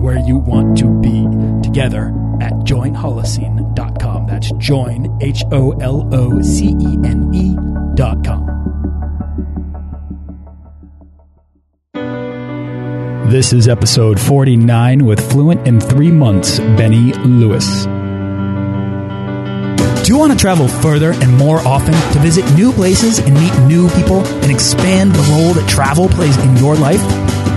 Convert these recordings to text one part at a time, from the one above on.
where you want to be together at joinholocene.com. That's join, H O L O C E N E.com. This is episode 49 with Fluent in Three Months, Benny Lewis. Do you want to travel further and more often to visit new places and meet new people and expand the role that travel plays in your life?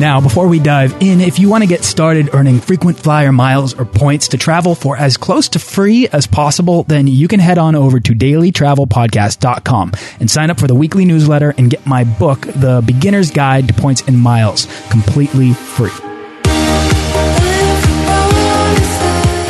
Now, before we dive in, if you want to get started earning frequent flyer miles or points to travel for as close to free as possible, then you can head on over to dailytravelpodcast.com and sign up for the weekly newsletter and get my book, The Beginner's Guide to Points and Miles, completely free.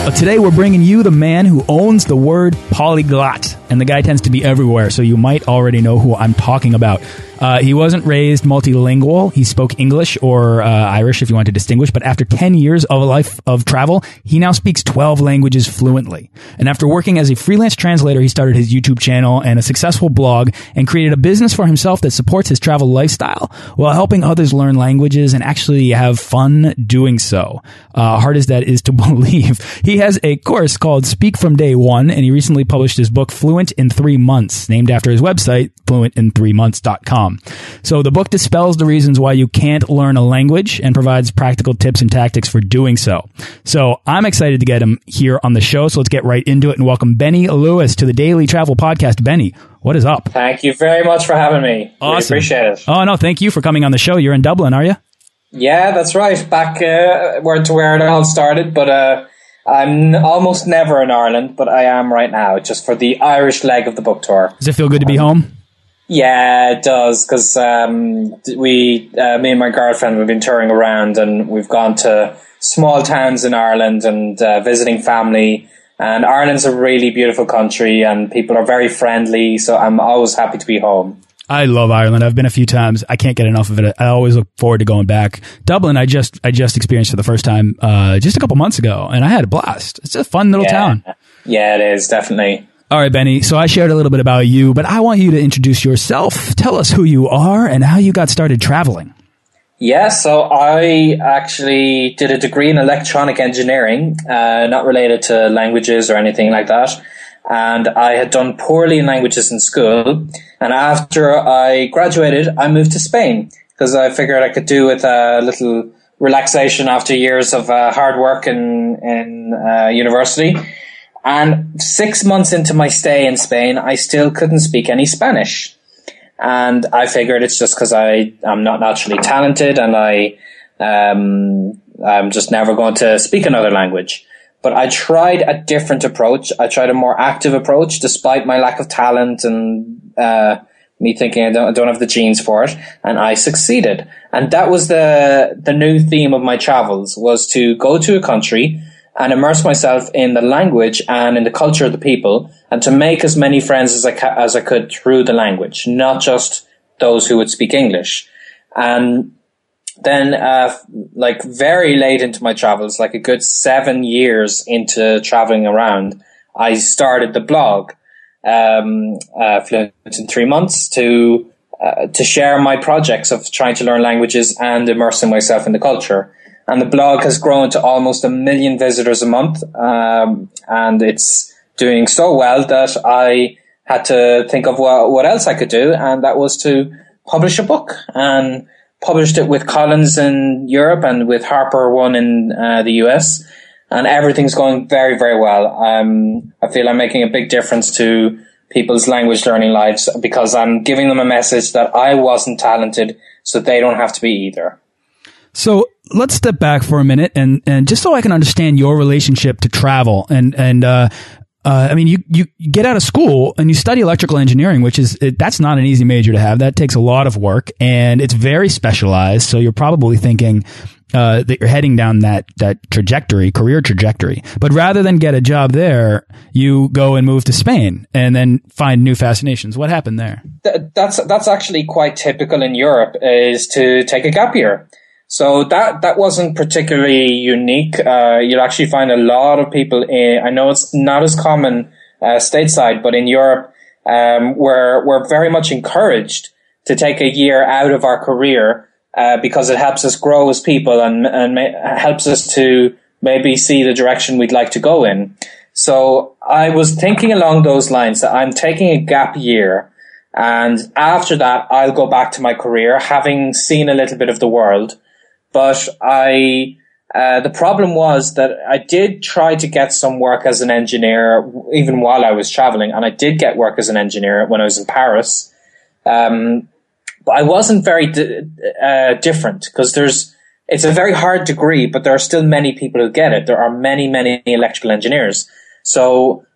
But today we're bringing you the man who owns the word polyglot. And the guy tends to be everywhere, so you might already know who I'm talking about. Uh, he wasn't raised multilingual. He spoke English or uh, Irish, if you want to distinguish. But after 10 years of a life of travel, he now speaks 12 languages fluently. And after working as a freelance translator, he started his YouTube channel and a successful blog and created a business for himself that supports his travel lifestyle while helping others learn languages and actually have fun doing so. Uh, hard as that is to believe. He has a course called Speak from Day One, and he recently published his book Fluent in Three Months, named after his website, fluentin3months.com. So the book dispels the reasons why you can't learn a language and provides practical tips and tactics for doing so. So I'm excited to get him here on the show. So let's get right into it and welcome Benny Lewis to the Daily Travel Podcast. Benny, what is up? Thank you very much for having me. Awesome. Really appreciate it. Oh, no, thank you for coming on the show. You're in Dublin, are you? Yeah, that's right. Back uh, where to where it all started, but uh, I'm almost never in Ireland, but I am right now, just for the Irish leg of the book tour. Does it feel good to be home? Yeah, it does because um, we, uh, me and my girlfriend, we've been touring around and we've gone to small towns in Ireland and uh, visiting family. And Ireland's a really beautiful country and people are very friendly. So I'm always happy to be home. I love Ireland. I've been a few times. I can't get enough of it. I always look forward to going back. Dublin, I just I just experienced for the first time uh, just a couple months ago, and I had a blast. It's a fun little yeah. town. Yeah, it is definitely. All right, Benny. So I shared a little bit about you, but I want you to introduce yourself. Tell us who you are and how you got started traveling. Yeah, so I actually did a degree in electronic engineering, uh, not related to languages or anything like that and I had done poorly in languages in school. And after I graduated, I moved to Spain because I figured I could do with a little relaxation after years of uh, hard work in in uh, university. And six months into my stay in Spain, I still couldn't speak any Spanish. And I figured it's just because I am not naturally talented and I um, I'm just never going to speak another language. But I tried a different approach. I tried a more active approach, despite my lack of talent and uh, me thinking I don't, I don't have the genes for it. And I succeeded. And that was the the new theme of my travels was to go to a country and immerse myself in the language and in the culture of the people, and to make as many friends as I ca- as I could through the language, not just those who would speak English. And then, uh, like very late into my travels, like a good seven years into traveling around, I started the blog, um, uh, Fluent in three months to, uh, to share my projects of trying to learn languages and immersing myself in the culture. And the blog has grown to almost a million visitors a month. Um, and it's doing so well that I had to think of what, what else I could do. And that was to publish a book and, published it with Collins in Europe and with Harper One in uh, the US, and everything's going very, very well. Um, I feel I'm making a big difference to people's language learning lives because I'm giving them a message that I wasn't talented, so they don't have to be either. So let's step back for a minute and and just so I can understand your relationship to travel and and uh, uh, I mean, you, you get out of school and you study electrical engineering, which is, it, that's not an easy major to have. That takes a lot of work and it's very specialized. So you're probably thinking, uh, that you're heading down that, that trajectory, career trajectory. But rather than get a job there, you go and move to Spain and then find new fascinations. What happened there? That's, that's actually quite typical in Europe is to take a gap year. So that that wasn't particularly unique. Uh, you'll actually find a lot of people. In, I know it's not as common uh, stateside, but in Europe, um, we're we're very much encouraged to take a year out of our career uh, because it helps us grow as people and and ma- helps us to maybe see the direction we'd like to go in. So I was thinking along those lines that I'm taking a gap year. And after that, I'll go back to my career, having seen a little bit of the world but I, uh, the problem was that I did try to get some work as an engineer even while I was traveling, and I did get work as an engineer when I was in Paris. Um, but I wasn't very di- uh, different because there's it's a very hard degree, but there are still many people who get it. There are many, many electrical engineers. So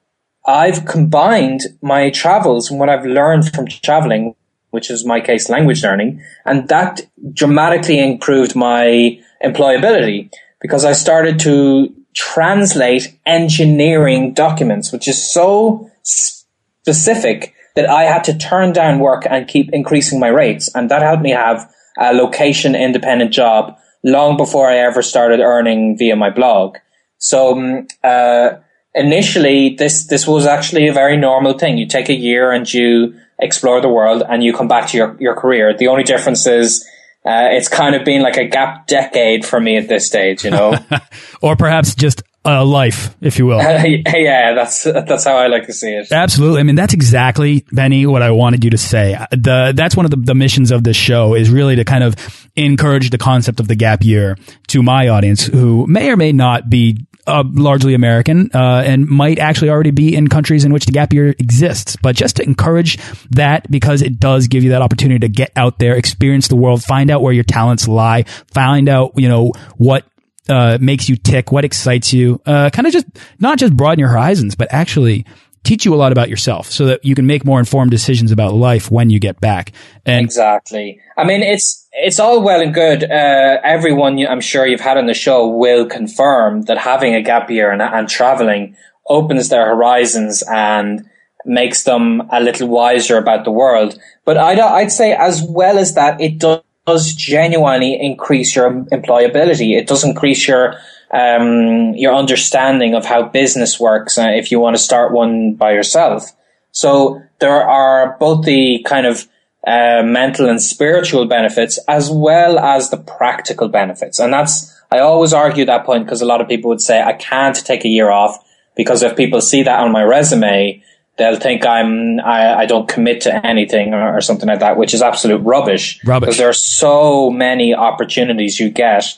I've combined my travels and what I've learned from traveling which is my case language learning. And that dramatically improved my employability because I started to translate engineering documents, which is so specific that I had to turn down work and keep increasing my rates. And that helped me have a location independent job long before I ever started earning via my blog. So, um, uh, initially this, this was actually a very normal thing. You take a year and you explore the world and you come back to your, your career. The only difference is uh, it's kind of been like a gap decade for me at this stage, you know, or perhaps just a life, if you will. yeah, that's that's how I like to see it. Absolutely. I mean, that's exactly Benny what I wanted you to say. The that's one of the, the missions of this show is really to kind of encourage the concept of the gap year to my audience who may or may not be uh, largely American uh, and might actually already be in countries in which the gap year exists. But just to encourage that because it does give you that opportunity to get out there, experience the world, find out where your talents lie, find out, you know, what uh, makes you tick, what excites you, uh, kind of just not just broaden your horizons, but actually teach you a lot about yourself so that you can make more informed decisions about life when you get back. And exactly. I mean, it's, it's all well and good. Uh, everyone I'm sure you've had on the show will confirm that having a gap year and, and traveling opens their horizons and makes them a little wiser about the world. But I'd, I'd say as well as that, it does does genuinely increase your employability. It does increase your um, your understanding of how business works uh, if you want to start one by yourself. So there are both the kind of uh, mental and spiritual benefits as well as the practical benefits. And that's, I always argue that point because a lot of people would say, I can't take a year off because if people see that on my resume, they'll think I'm I, I don't commit to anything or, or, something like that, which is absolute rubbish. Rubbish. Because there are so many opportunities you get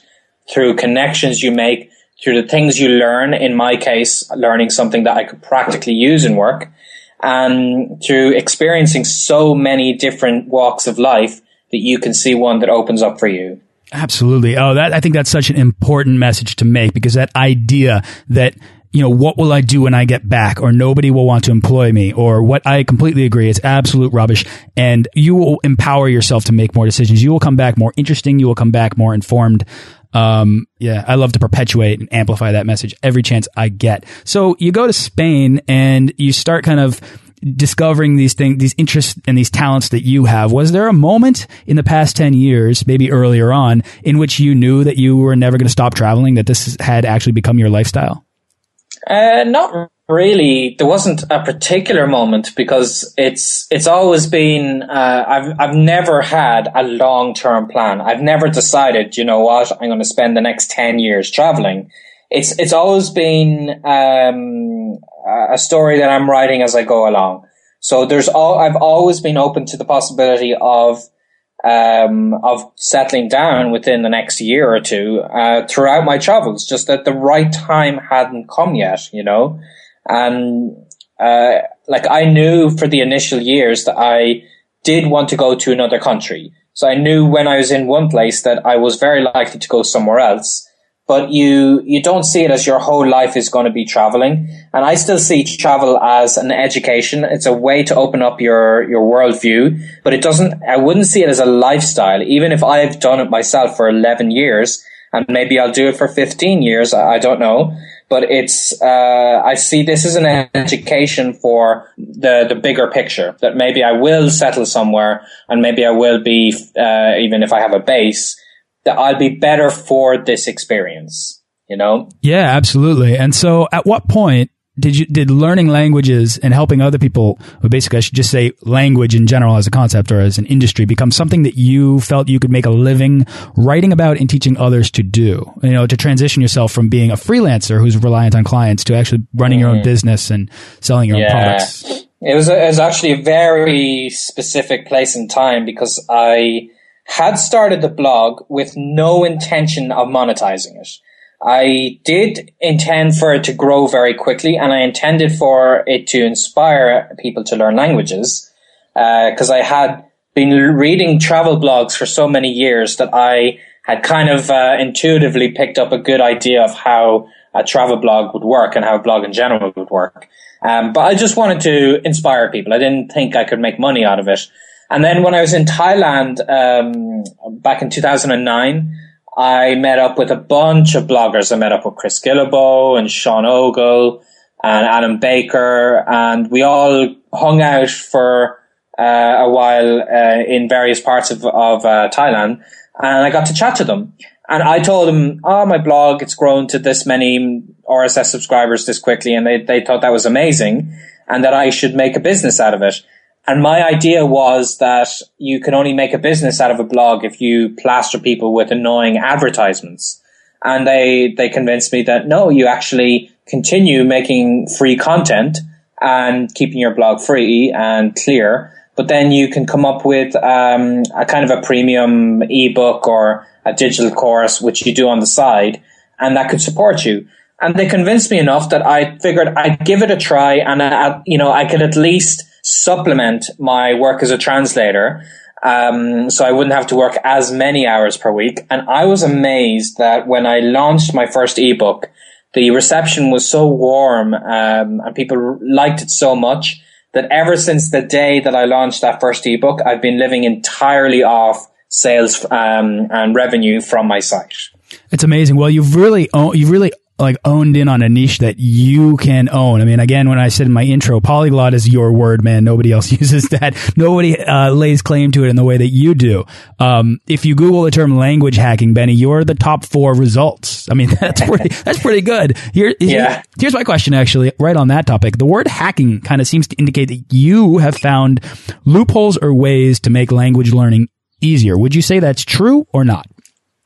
through connections you make, through the things you learn. In my case, learning something that I could practically use in work, and through experiencing so many different walks of life that you can see one that opens up for you. Absolutely. Oh, that I think that's such an important message to make because that idea that you know, what will I do when I get back? Or nobody will want to employ me. Or what I completely agree. It's absolute rubbish. And you will empower yourself to make more decisions. You will come back more interesting. You will come back more informed. Um, yeah, I love to perpetuate and amplify that message every chance I get. So you go to Spain and you start kind of discovering these things, these interests and these talents that you have. Was there a moment in the past 10 years, maybe earlier on, in which you knew that you were never going to stop traveling, that this had actually become your lifestyle? Uh, not really. There wasn't a particular moment because it's it's always been. Uh, I've I've never had a long term plan. I've never decided. You know what? I'm going to spend the next ten years traveling. It's it's always been um, a story that I'm writing as I go along. So there's all. I've always been open to the possibility of um, of settling down within the next year or two uh, throughout my travels. Just that the right time hadn't come yet, you know, and uh, like I knew for the initial years that I did want to go to another country. So I knew when I was in one place that I was very likely to go somewhere else. But you, you don't see it as your whole life is going to be traveling. And I still see travel as an education. It's a way to open up your, your worldview, but it doesn't, I wouldn't see it as a lifestyle. Even if I've done it myself for 11 years and maybe I'll do it for 15 years, I, I don't know but it's uh, I see this as an education for the the bigger picture that maybe I will settle somewhere and maybe I will be uh, even if I have a base that I'll be better for this experience you know? Yeah absolutely. And so at what point did you did learning languages and helping other people or basically I should just say language in general as a concept or as an industry become something that you felt you could make a living writing about and teaching others to do you know to transition yourself from being a freelancer who's reliant on clients to actually running mm. your own mm. business and selling your yeah. own products it was, a, it was actually a very specific place and time because I had started the blog with no intention of monetizing it I did intend for it to grow very quickly and I intended for it to inspire people to learn languages because uh, I had been reading travel blogs for so many years that I had kind of uh, intuitively picked up a good idea of how a travel blog would work and how a blog in general would work. Um, but I just wanted to inspire people. I didn't think I could make money out of it. And then when I was in Thailand um, back in 2009, I met up with a bunch of bloggers. I met up with Chris Guillebeau and Sean Ogle and Adam Baker, and we all hung out for uh, a while uh, in various parts of, of uh, Thailand, and I got to chat to them. And I told them, "Oh, my blog it's grown to this many RSS subscribers this quickly," and they they thought that was amazing, and that I should make a business out of it. And my idea was that you can only make a business out of a blog if you plaster people with annoying advertisements. And they, they convinced me that no, you actually continue making free content and keeping your blog free and clear. But then you can come up with um, a kind of a premium ebook or a digital course, which you do on the side, and that could support you. And they convinced me enough that I figured I'd give it a try, and I, you know I could at least supplement my work as a translator. Um, so I wouldn't have to work as many hours per week. And I was amazed that when I launched my first ebook, the reception was so warm um, and people liked it so much that ever since the day that I launched that first ebook, I've been living entirely off sales um, and revenue from my site. It's amazing. Well, you've really you've really like owned in on a niche that you can own. I mean, again, when I said in my intro, polyglot is your word, man. Nobody else uses that. Nobody uh, lays claim to it in the way that you do. Um, if you Google the term language hacking, Benny, you're the top four results. I mean, that's pretty, that's pretty good. Here, yeah. here's my question actually, right on that topic. The word hacking kind of seems to indicate that you have found loopholes or ways to make language learning easier. Would you say that's true or not?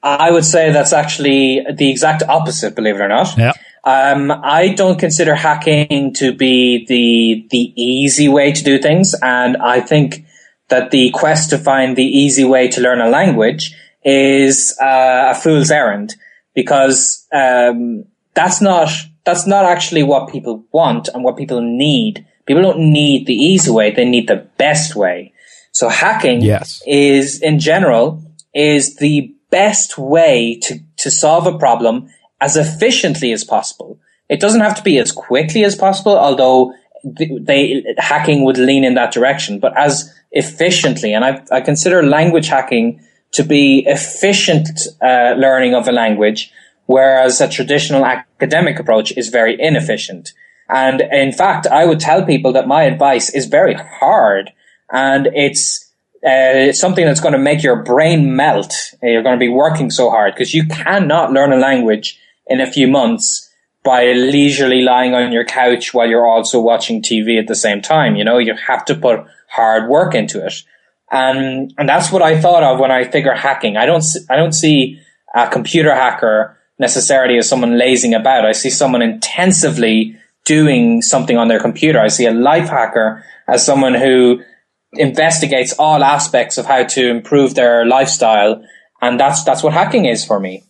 I would say that's actually the exact opposite, believe it or not. Yeah. Um, I don't consider hacking to be the the easy way to do things, and I think that the quest to find the easy way to learn a language is uh, a fool's errand because um, that's not that's not actually what people want and what people need. People don't need the easy way; they need the best way. So hacking yes. is, in general, is the best way to, to solve a problem as efficiently as possible. It doesn't have to be as quickly as possible, although they, hacking would lean in that direction, but as efficiently. And I, I consider language hacking to be efficient uh, learning of a language, whereas a traditional academic approach is very inefficient. And in fact, I would tell people that my advice is very hard and it's uh, it's something that's going to make your brain melt. You're going to be working so hard because you cannot learn a language in a few months by leisurely lying on your couch while you're also watching TV at the same time. You know, you have to put hard work into it. And, and that's what I thought of when I figure hacking. I don't, I don't see a computer hacker necessarily as someone lazing about. I see someone intensively doing something on their computer. I see a life hacker as someone who investigates all aspects of how to improve their lifestyle. And that's, that's what hacking is for me.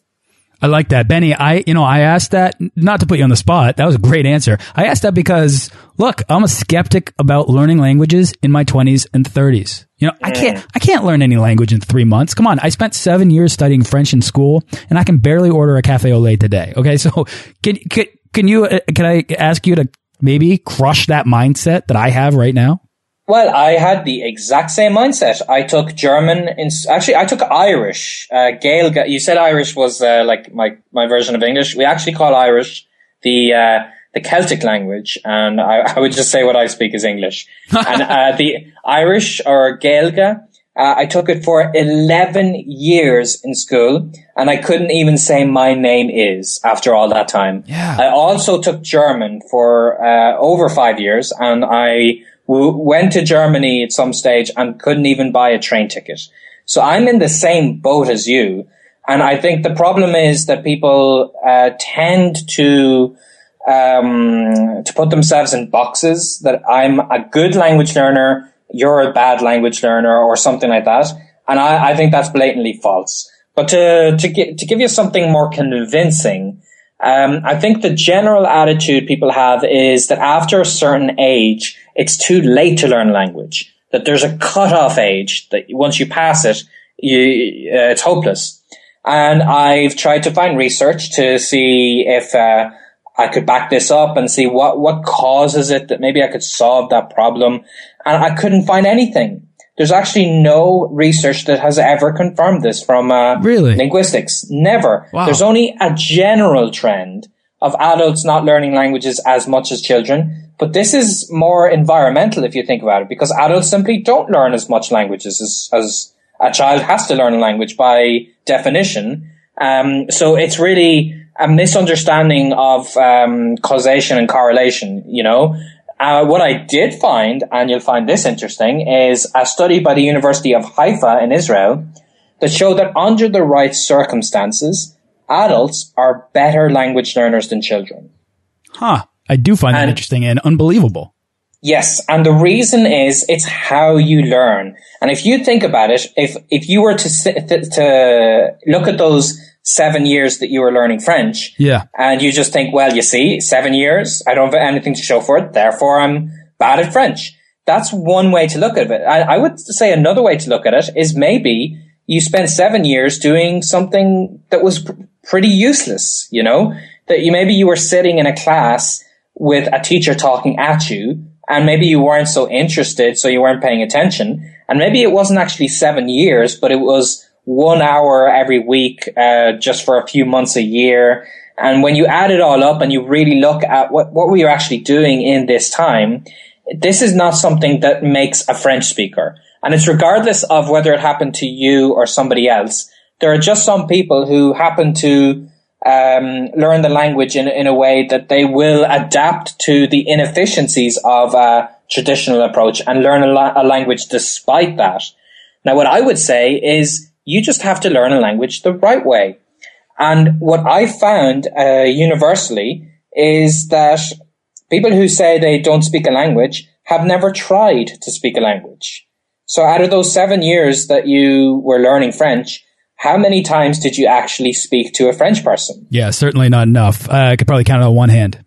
I like that. Benny, I, you know, I asked that not to put you on the spot. That was a great answer. I asked that because look, I'm a skeptic about learning languages in my 20s and 30s. You know, I can't, I can't learn any language in three months. Come on. I spent seven years studying French in school and I can barely order a cafe au lait today. Okay. So can, can, can you, uh, can I ask you to maybe crush that mindset that I have right now? Well, I had the exact same mindset. I took German. In, actually, I took Irish. Uh, Gael, you said Irish was uh, like my, my version of English. We actually call Irish the uh, the Celtic language, and I, I, would just say what I speak is English. and uh, the Irish or Gaeilge, uh, I took it for eleven years in school, and I couldn't even say my name is after all that time. Yeah. I also took German for uh, over five years, and I went to Germany at some stage and couldn't even buy a train ticket. So I'm in the same boat as you. And I think the problem is that people uh, tend to um, to put themselves in boxes that I'm a good language learner, you're a bad language learner, or something like that. And I, I think that's blatantly false. But to to, get, to give you something more convincing, um, I think the general attitude people have is that after a certain age, it's too late to learn language. That there's a cutoff age that once you pass it, you, uh, it's hopeless. And I've tried to find research to see if uh, I could back this up and see what what causes it. That maybe I could solve that problem, and I couldn't find anything. There's actually no research that has ever confirmed this from uh, really linguistics. Never. Wow. There's only a general trend of adults not learning languages as much as children. But this is more environmental if you think about it, because adults simply don't learn as much languages as, as a child has to learn a language by definition. Um, so it's really a misunderstanding of um, causation and correlation, you know. Uh, what I did find, and you'll find this interesting, is a study by the University of Haifa in Israel that showed that under the right circumstances, adults are better language learners than children. Huh. I do find and, that interesting and unbelievable. Yes, and the reason is it's how you learn. And if you think about it, if if you were to to look at those seven years that you were learning French. Yeah. And you just think, well, you see, seven years, I don't have anything to show for it. Therefore, I'm bad at French. That's one way to look at it. I, I would say another way to look at it is maybe you spent seven years doing something that was pr- pretty useless, you know, that you, maybe you were sitting in a class with a teacher talking at you and maybe you weren't so interested. So you weren't paying attention. And maybe it wasn't actually seven years, but it was one hour every week, uh, just for a few months a year. And when you add it all up and you really look at what, what were you actually doing in this time, this is not something that makes a French speaker. And it's regardless of whether it happened to you or somebody else. There are just some people who happen to um, learn the language in, in a way that they will adapt to the inefficiencies of a traditional approach and learn a, la- a language despite that. Now, what I would say is you just have to learn a language the right way. And what I found uh, universally is that people who say they don't speak a language have never tried to speak a language. So out of those seven years that you were learning French, how many times did you actually speak to a French person? Yeah, certainly not enough. Uh, I could probably count it on one hand.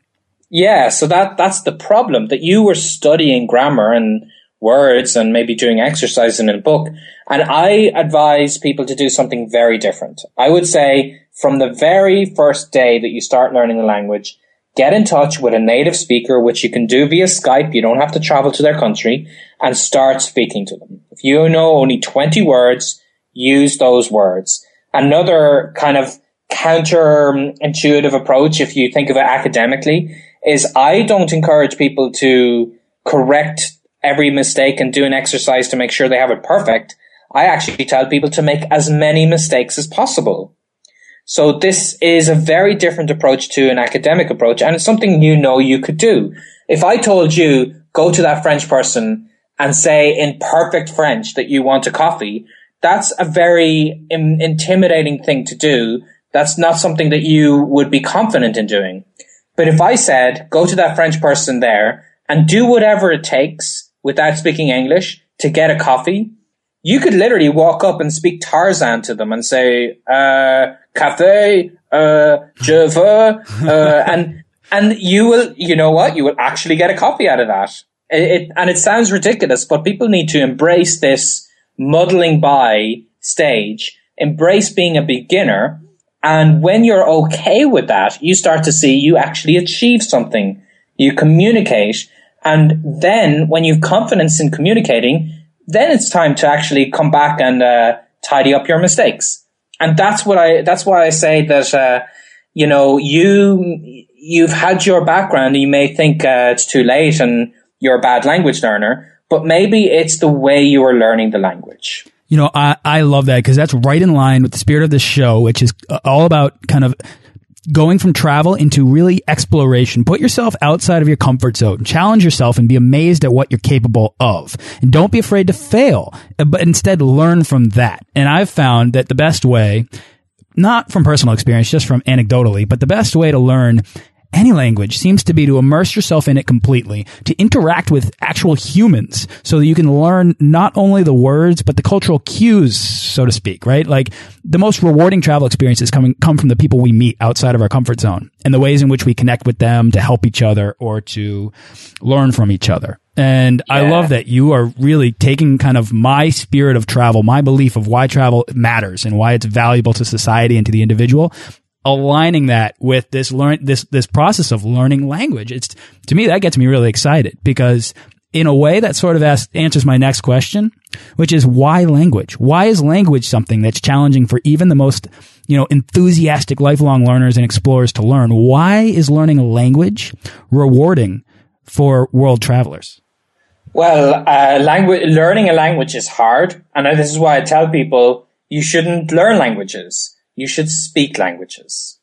Yeah, so that that's the problem that you were studying grammar and words and maybe doing exercises in a book. And I advise people to do something very different. I would say from the very first day that you start learning the language, get in touch with a native speaker, which you can do via Skype. You don't have to travel to their country and start speaking to them. If you know only 20 words, use those words. Another kind of counterintuitive approach, if you think of it academically, is I don't encourage people to correct every mistake and do an exercise to make sure they have it perfect. I actually tell people to make as many mistakes as possible. So this is a very different approach to an academic approach and it's something you know you could do. If I told you, go to that French person and say in perfect French that you want a coffee, that's a very Im- intimidating thing to do. That's not something that you would be confident in doing. But if I said, go to that French person there and do whatever it takes without speaking English to get a coffee, you could literally walk up and speak Tarzan to them and say, uh, cafe, uh, je veux, uh, and, and you will, you know what? You will actually get a coffee out of that. It, it, and it sounds ridiculous, but people need to embrace this muddling by stage, embrace being a beginner. And when you're okay with that, you start to see you actually achieve something. You communicate. And then when you've confidence in communicating, then it's time to actually come back and uh, tidy up your mistakes. And that's what I, that's why I say that, uh, you know, you, you've had your background and you may think uh, it's too late and you're a bad language learner, but maybe it's the way you are learning the language. You know, I, I love that because that's right in line with the spirit of this show, which is all about kind of going from travel into really exploration. Put yourself outside of your comfort zone, challenge yourself and be amazed at what you're capable of. And don't be afraid to fail, but instead learn from that. And I've found that the best way, not from personal experience, just from anecdotally, but the best way to learn any language seems to be to immerse yourself in it completely, to interact with actual humans so that you can learn not only the words, but the cultural cues, so to speak, right? Like the most rewarding travel experiences coming, come from the people we meet outside of our comfort zone and the ways in which we connect with them to help each other or to learn from each other. And yeah. I love that you are really taking kind of my spirit of travel, my belief of why travel matters and why it's valuable to society and to the individual aligning that with this learn this this process of learning language. It's to me that gets me really excited because in a way that sort of asks, answers my next question, which is why language? Why is language something that's challenging for even the most, you know, enthusiastic lifelong learners and explorers to learn? Why is learning a language rewarding for world travelers? Well, uh, language, learning a language is hard. And this is why I tell people you shouldn't learn languages you should speak languages.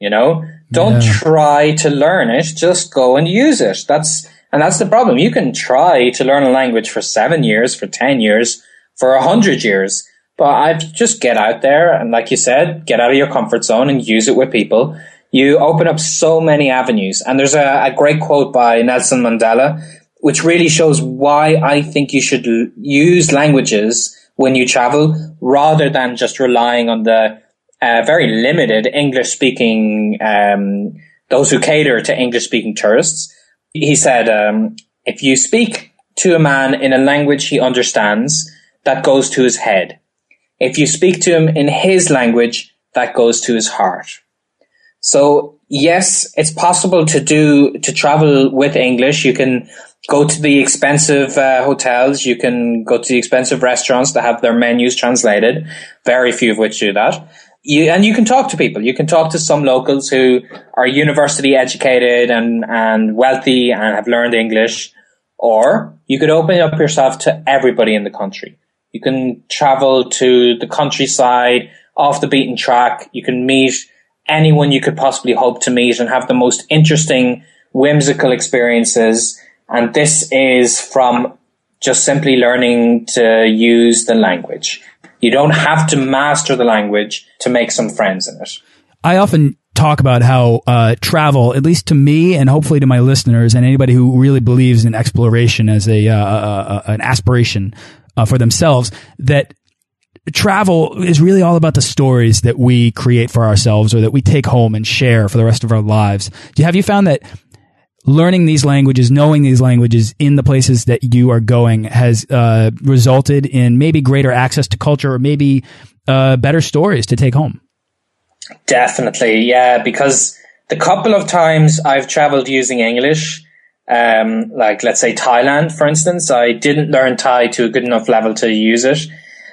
You know, don't yeah. try to learn it. Just go and use it. That's, and that's the problem. You can try to learn a language for seven years, for 10 years, for a hundred years, but I just get out there and like you said, get out of your comfort zone and use it with people. You open up so many avenues. And there's a, a great quote by Nelson Mandela, which really shows why I think you should l- use languages when you travel rather than just relying on the uh, very limited English speaking, um, those who cater to English speaking tourists. He said, um, if you speak to a man in a language he understands, that goes to his head. If you speak to him in his language, that goes to his heart. So yes, it's possible to do, to travel with English. You can go to the expensive uh, hotels. You can go to the expensive restaurants that have their menus translated. Very few of which do that you and you can talk to people. You can talk to some locals who are university educated and and wealthy and have learned English, or you could open up yourself to everybody in the country. You can travel to the countryside, off the beaten track. You can meet anyone you could possibly hope to meet and have the most interesting, whimsical experiences. And this is from just simply learning to use the language. You don't have to master the language to make some friends in it. I often talk about how uh, travel, at least to me and hopefully to my listeners and anybody who really believes in exploration as a uh, uh, uh an aspiration uh, for themselves, that travel is really all about the stories that we create for ourselves or that we take home and share for the rest of our lives. Have you found that learning these languages, knowing these languages in the places that you are going has uh, resulted in maybe greater access to culture or maybe uh, better stories to take home. Definitely, yeah, because the couple of times I've traveled using English, um, like let's say Thailand, for instance, I didn't learn Thai to a good enough level to use it.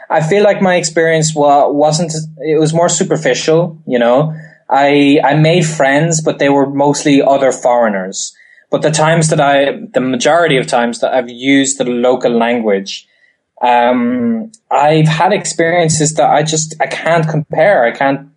I feel like my experience wa- wasn't, it was more superficial, you know. I, I made friends, but they were mostly other foreigners. But the times that I, the majority of times that I've used the local language, um, I've had experiences that I just, I can't compare. I can't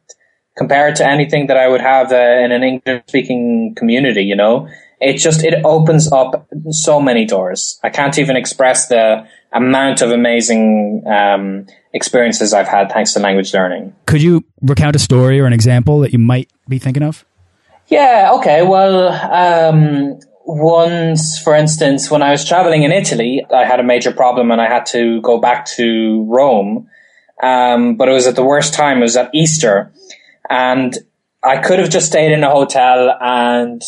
compare it to anything that I would have uh, in an English speaking community, you know? It just, it opens up so many doors. I can't even express the amount of amazing, um, experiences I've had thanks to language learning. Could you recount a story or an example that you might be thinking of? Yeah, okay. Well, um, once, for instance, when I was traveling in Italy, I had a major problem and I had to go back to Rome. Um, but it was at the worst time. It was at Easter. And I could have just stayed in a hotel and,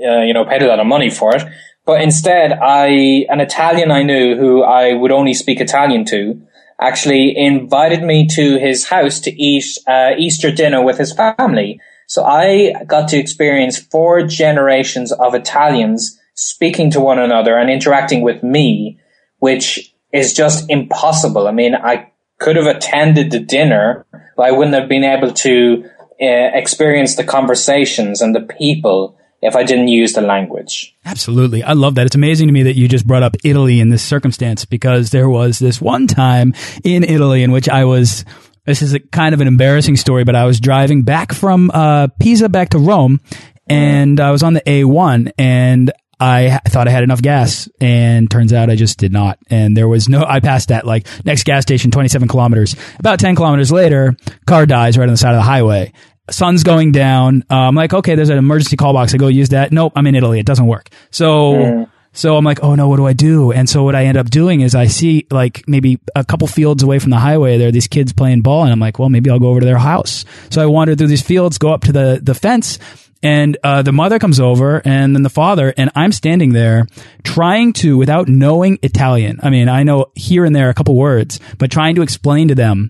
uh, you know, paid a lot of money for it. But instead, I, an Italian I knew who I would only speak Italian to, actually invited me to his house to eat uh, Easter dinner with his family. So I got to experience four generations of Italians speaking to one another and interacting with me, which is just impossible. I mean, I could have attended the dinner, but I wouldn't have been able to uh, experience the conversations and the people if I didn't use the language. Absolutely. I love that. It's amazing to me that you just brought up Italy in this circumstance because there was this one time in Italy in which I was this is a kind of an embarrassing story, but I was driving back from uh, Pisa back to Rome and I was on the A1 and I thought I had enough gas and turns out I just did not. And there was no, I passed that like next gas station, 27 kilometers. About 10 kilometers later, car dies right on the side of the highway. Sun's going down. Uh, I'm like, okay, there's an emergency call box. I go use that. Nope, I'm in Italy. It doesn't work. So, mm. So I'm like, oh no, what do I do? And so what I end up doing is I see like maybe a couple fields away from the highway, there are these kids playing ball. And I'm like, well, maybe I'll go over to their house. So I wander through these fields, go up to the, the fence and uh, the mother comes over and then the father and i'm standing there trying to without knowing italian i mean i know here and there a couple words but trying to explain to them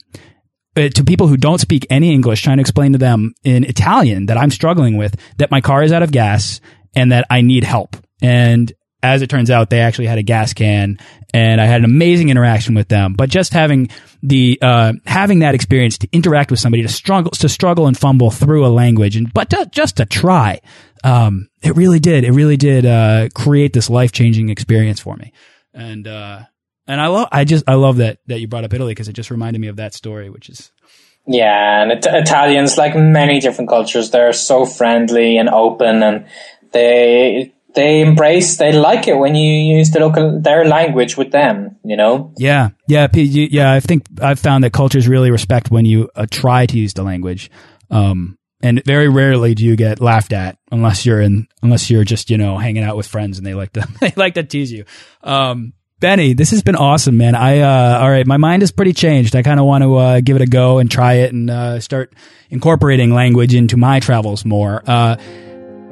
uh, to people who don't speak any english trying to explain to them in italian that i'm struggling with that my car is out of gas and that i need help and as it turns out, they actually had a gas can, and I had an amazing interaction with them. But just having the uh, having that experience to interact with somebody to struggle to struggle and fumble through a language, and but to, just to try, um, it really did. It really did uh, create this life changing experience for me, and uh, and I love I just I love that that you brought up Italy because it just reminded me of that story, which is yeah, and it, Italians, like many different cultures, they're so friendly and open, and they they embrace they like it when you use the local their language with them you know yeah yeah yeah i think i've found that cultures really respect when you uh, try to use the language um, and very rarely do you get laughed at unless you're in unless you're just you know hanging out with friends and they like to they like to tease you um, Benny, this has been awesome, man. I uh, all right, my mind is pretty changed. I kind of want to uh, give it a go and try it and uh, start incorporating language into my travels more.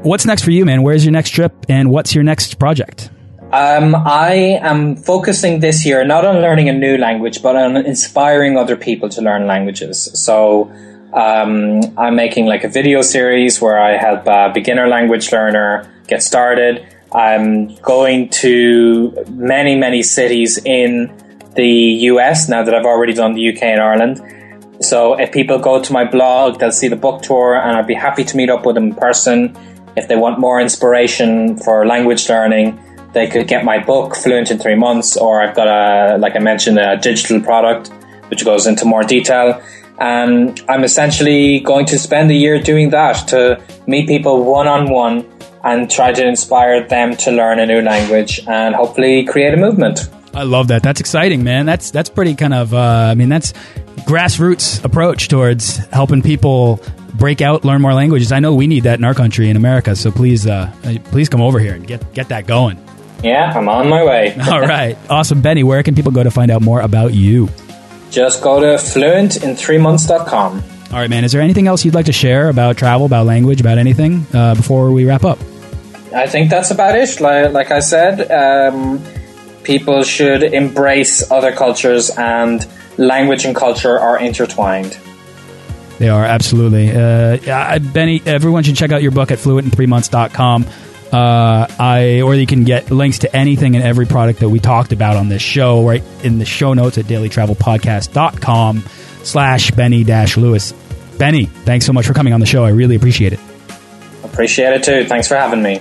What's next for you, man? Where's your next trip and what's your next project? Um, I am focusing this year not on learning a new language, but on inspiring other people to learn languages. So um, I'm making like a video series where I help a beginner language learner get started. I'm going to many, many cities in the US now that I've already done the UK and Ireland. So if people go to my blog, they'll see the book tour and I'd be happy to meet up with them in person if they want more inspiration for language learning, they could get my book, Fluent in Three Months, or I've got a, like I mentioned, a digital product which goes into more detail. And I'm essentially going to spend a year doing that to meet people one on one and try to inspire them to learn a new language and hopefully create a movement. I love that. That's exciting, man. That's that's pretty kind of. Uh, I mean, that's grassroots approach towards helping people break out, learn more languages. I know we need that in our country in America. So please, uh, please come over here and get get that going. Yeah, I'm on my way. All right, awesome, Benny. Where can people go to find out more about you? Just go to fluentin3months.com. All right, man. Is there anything else you'd like to share about travel, about language, about anything uh, before we wrap up? I think that's about it. Like, like I said, um, people should embrace other cultures, and language and culture are intertwined. They are absolutely. Uh, Benny, everyone should check out your book at fluentin3months.com. Uh, I or you can get links to anything and every product that we talked about on this show right in the show notes at dailytravelpodcast.com slash Benny dash Lewis. Benny, thanks so much for coming on the show. I really appreciate it. Appreciate it too. Thanks for having me.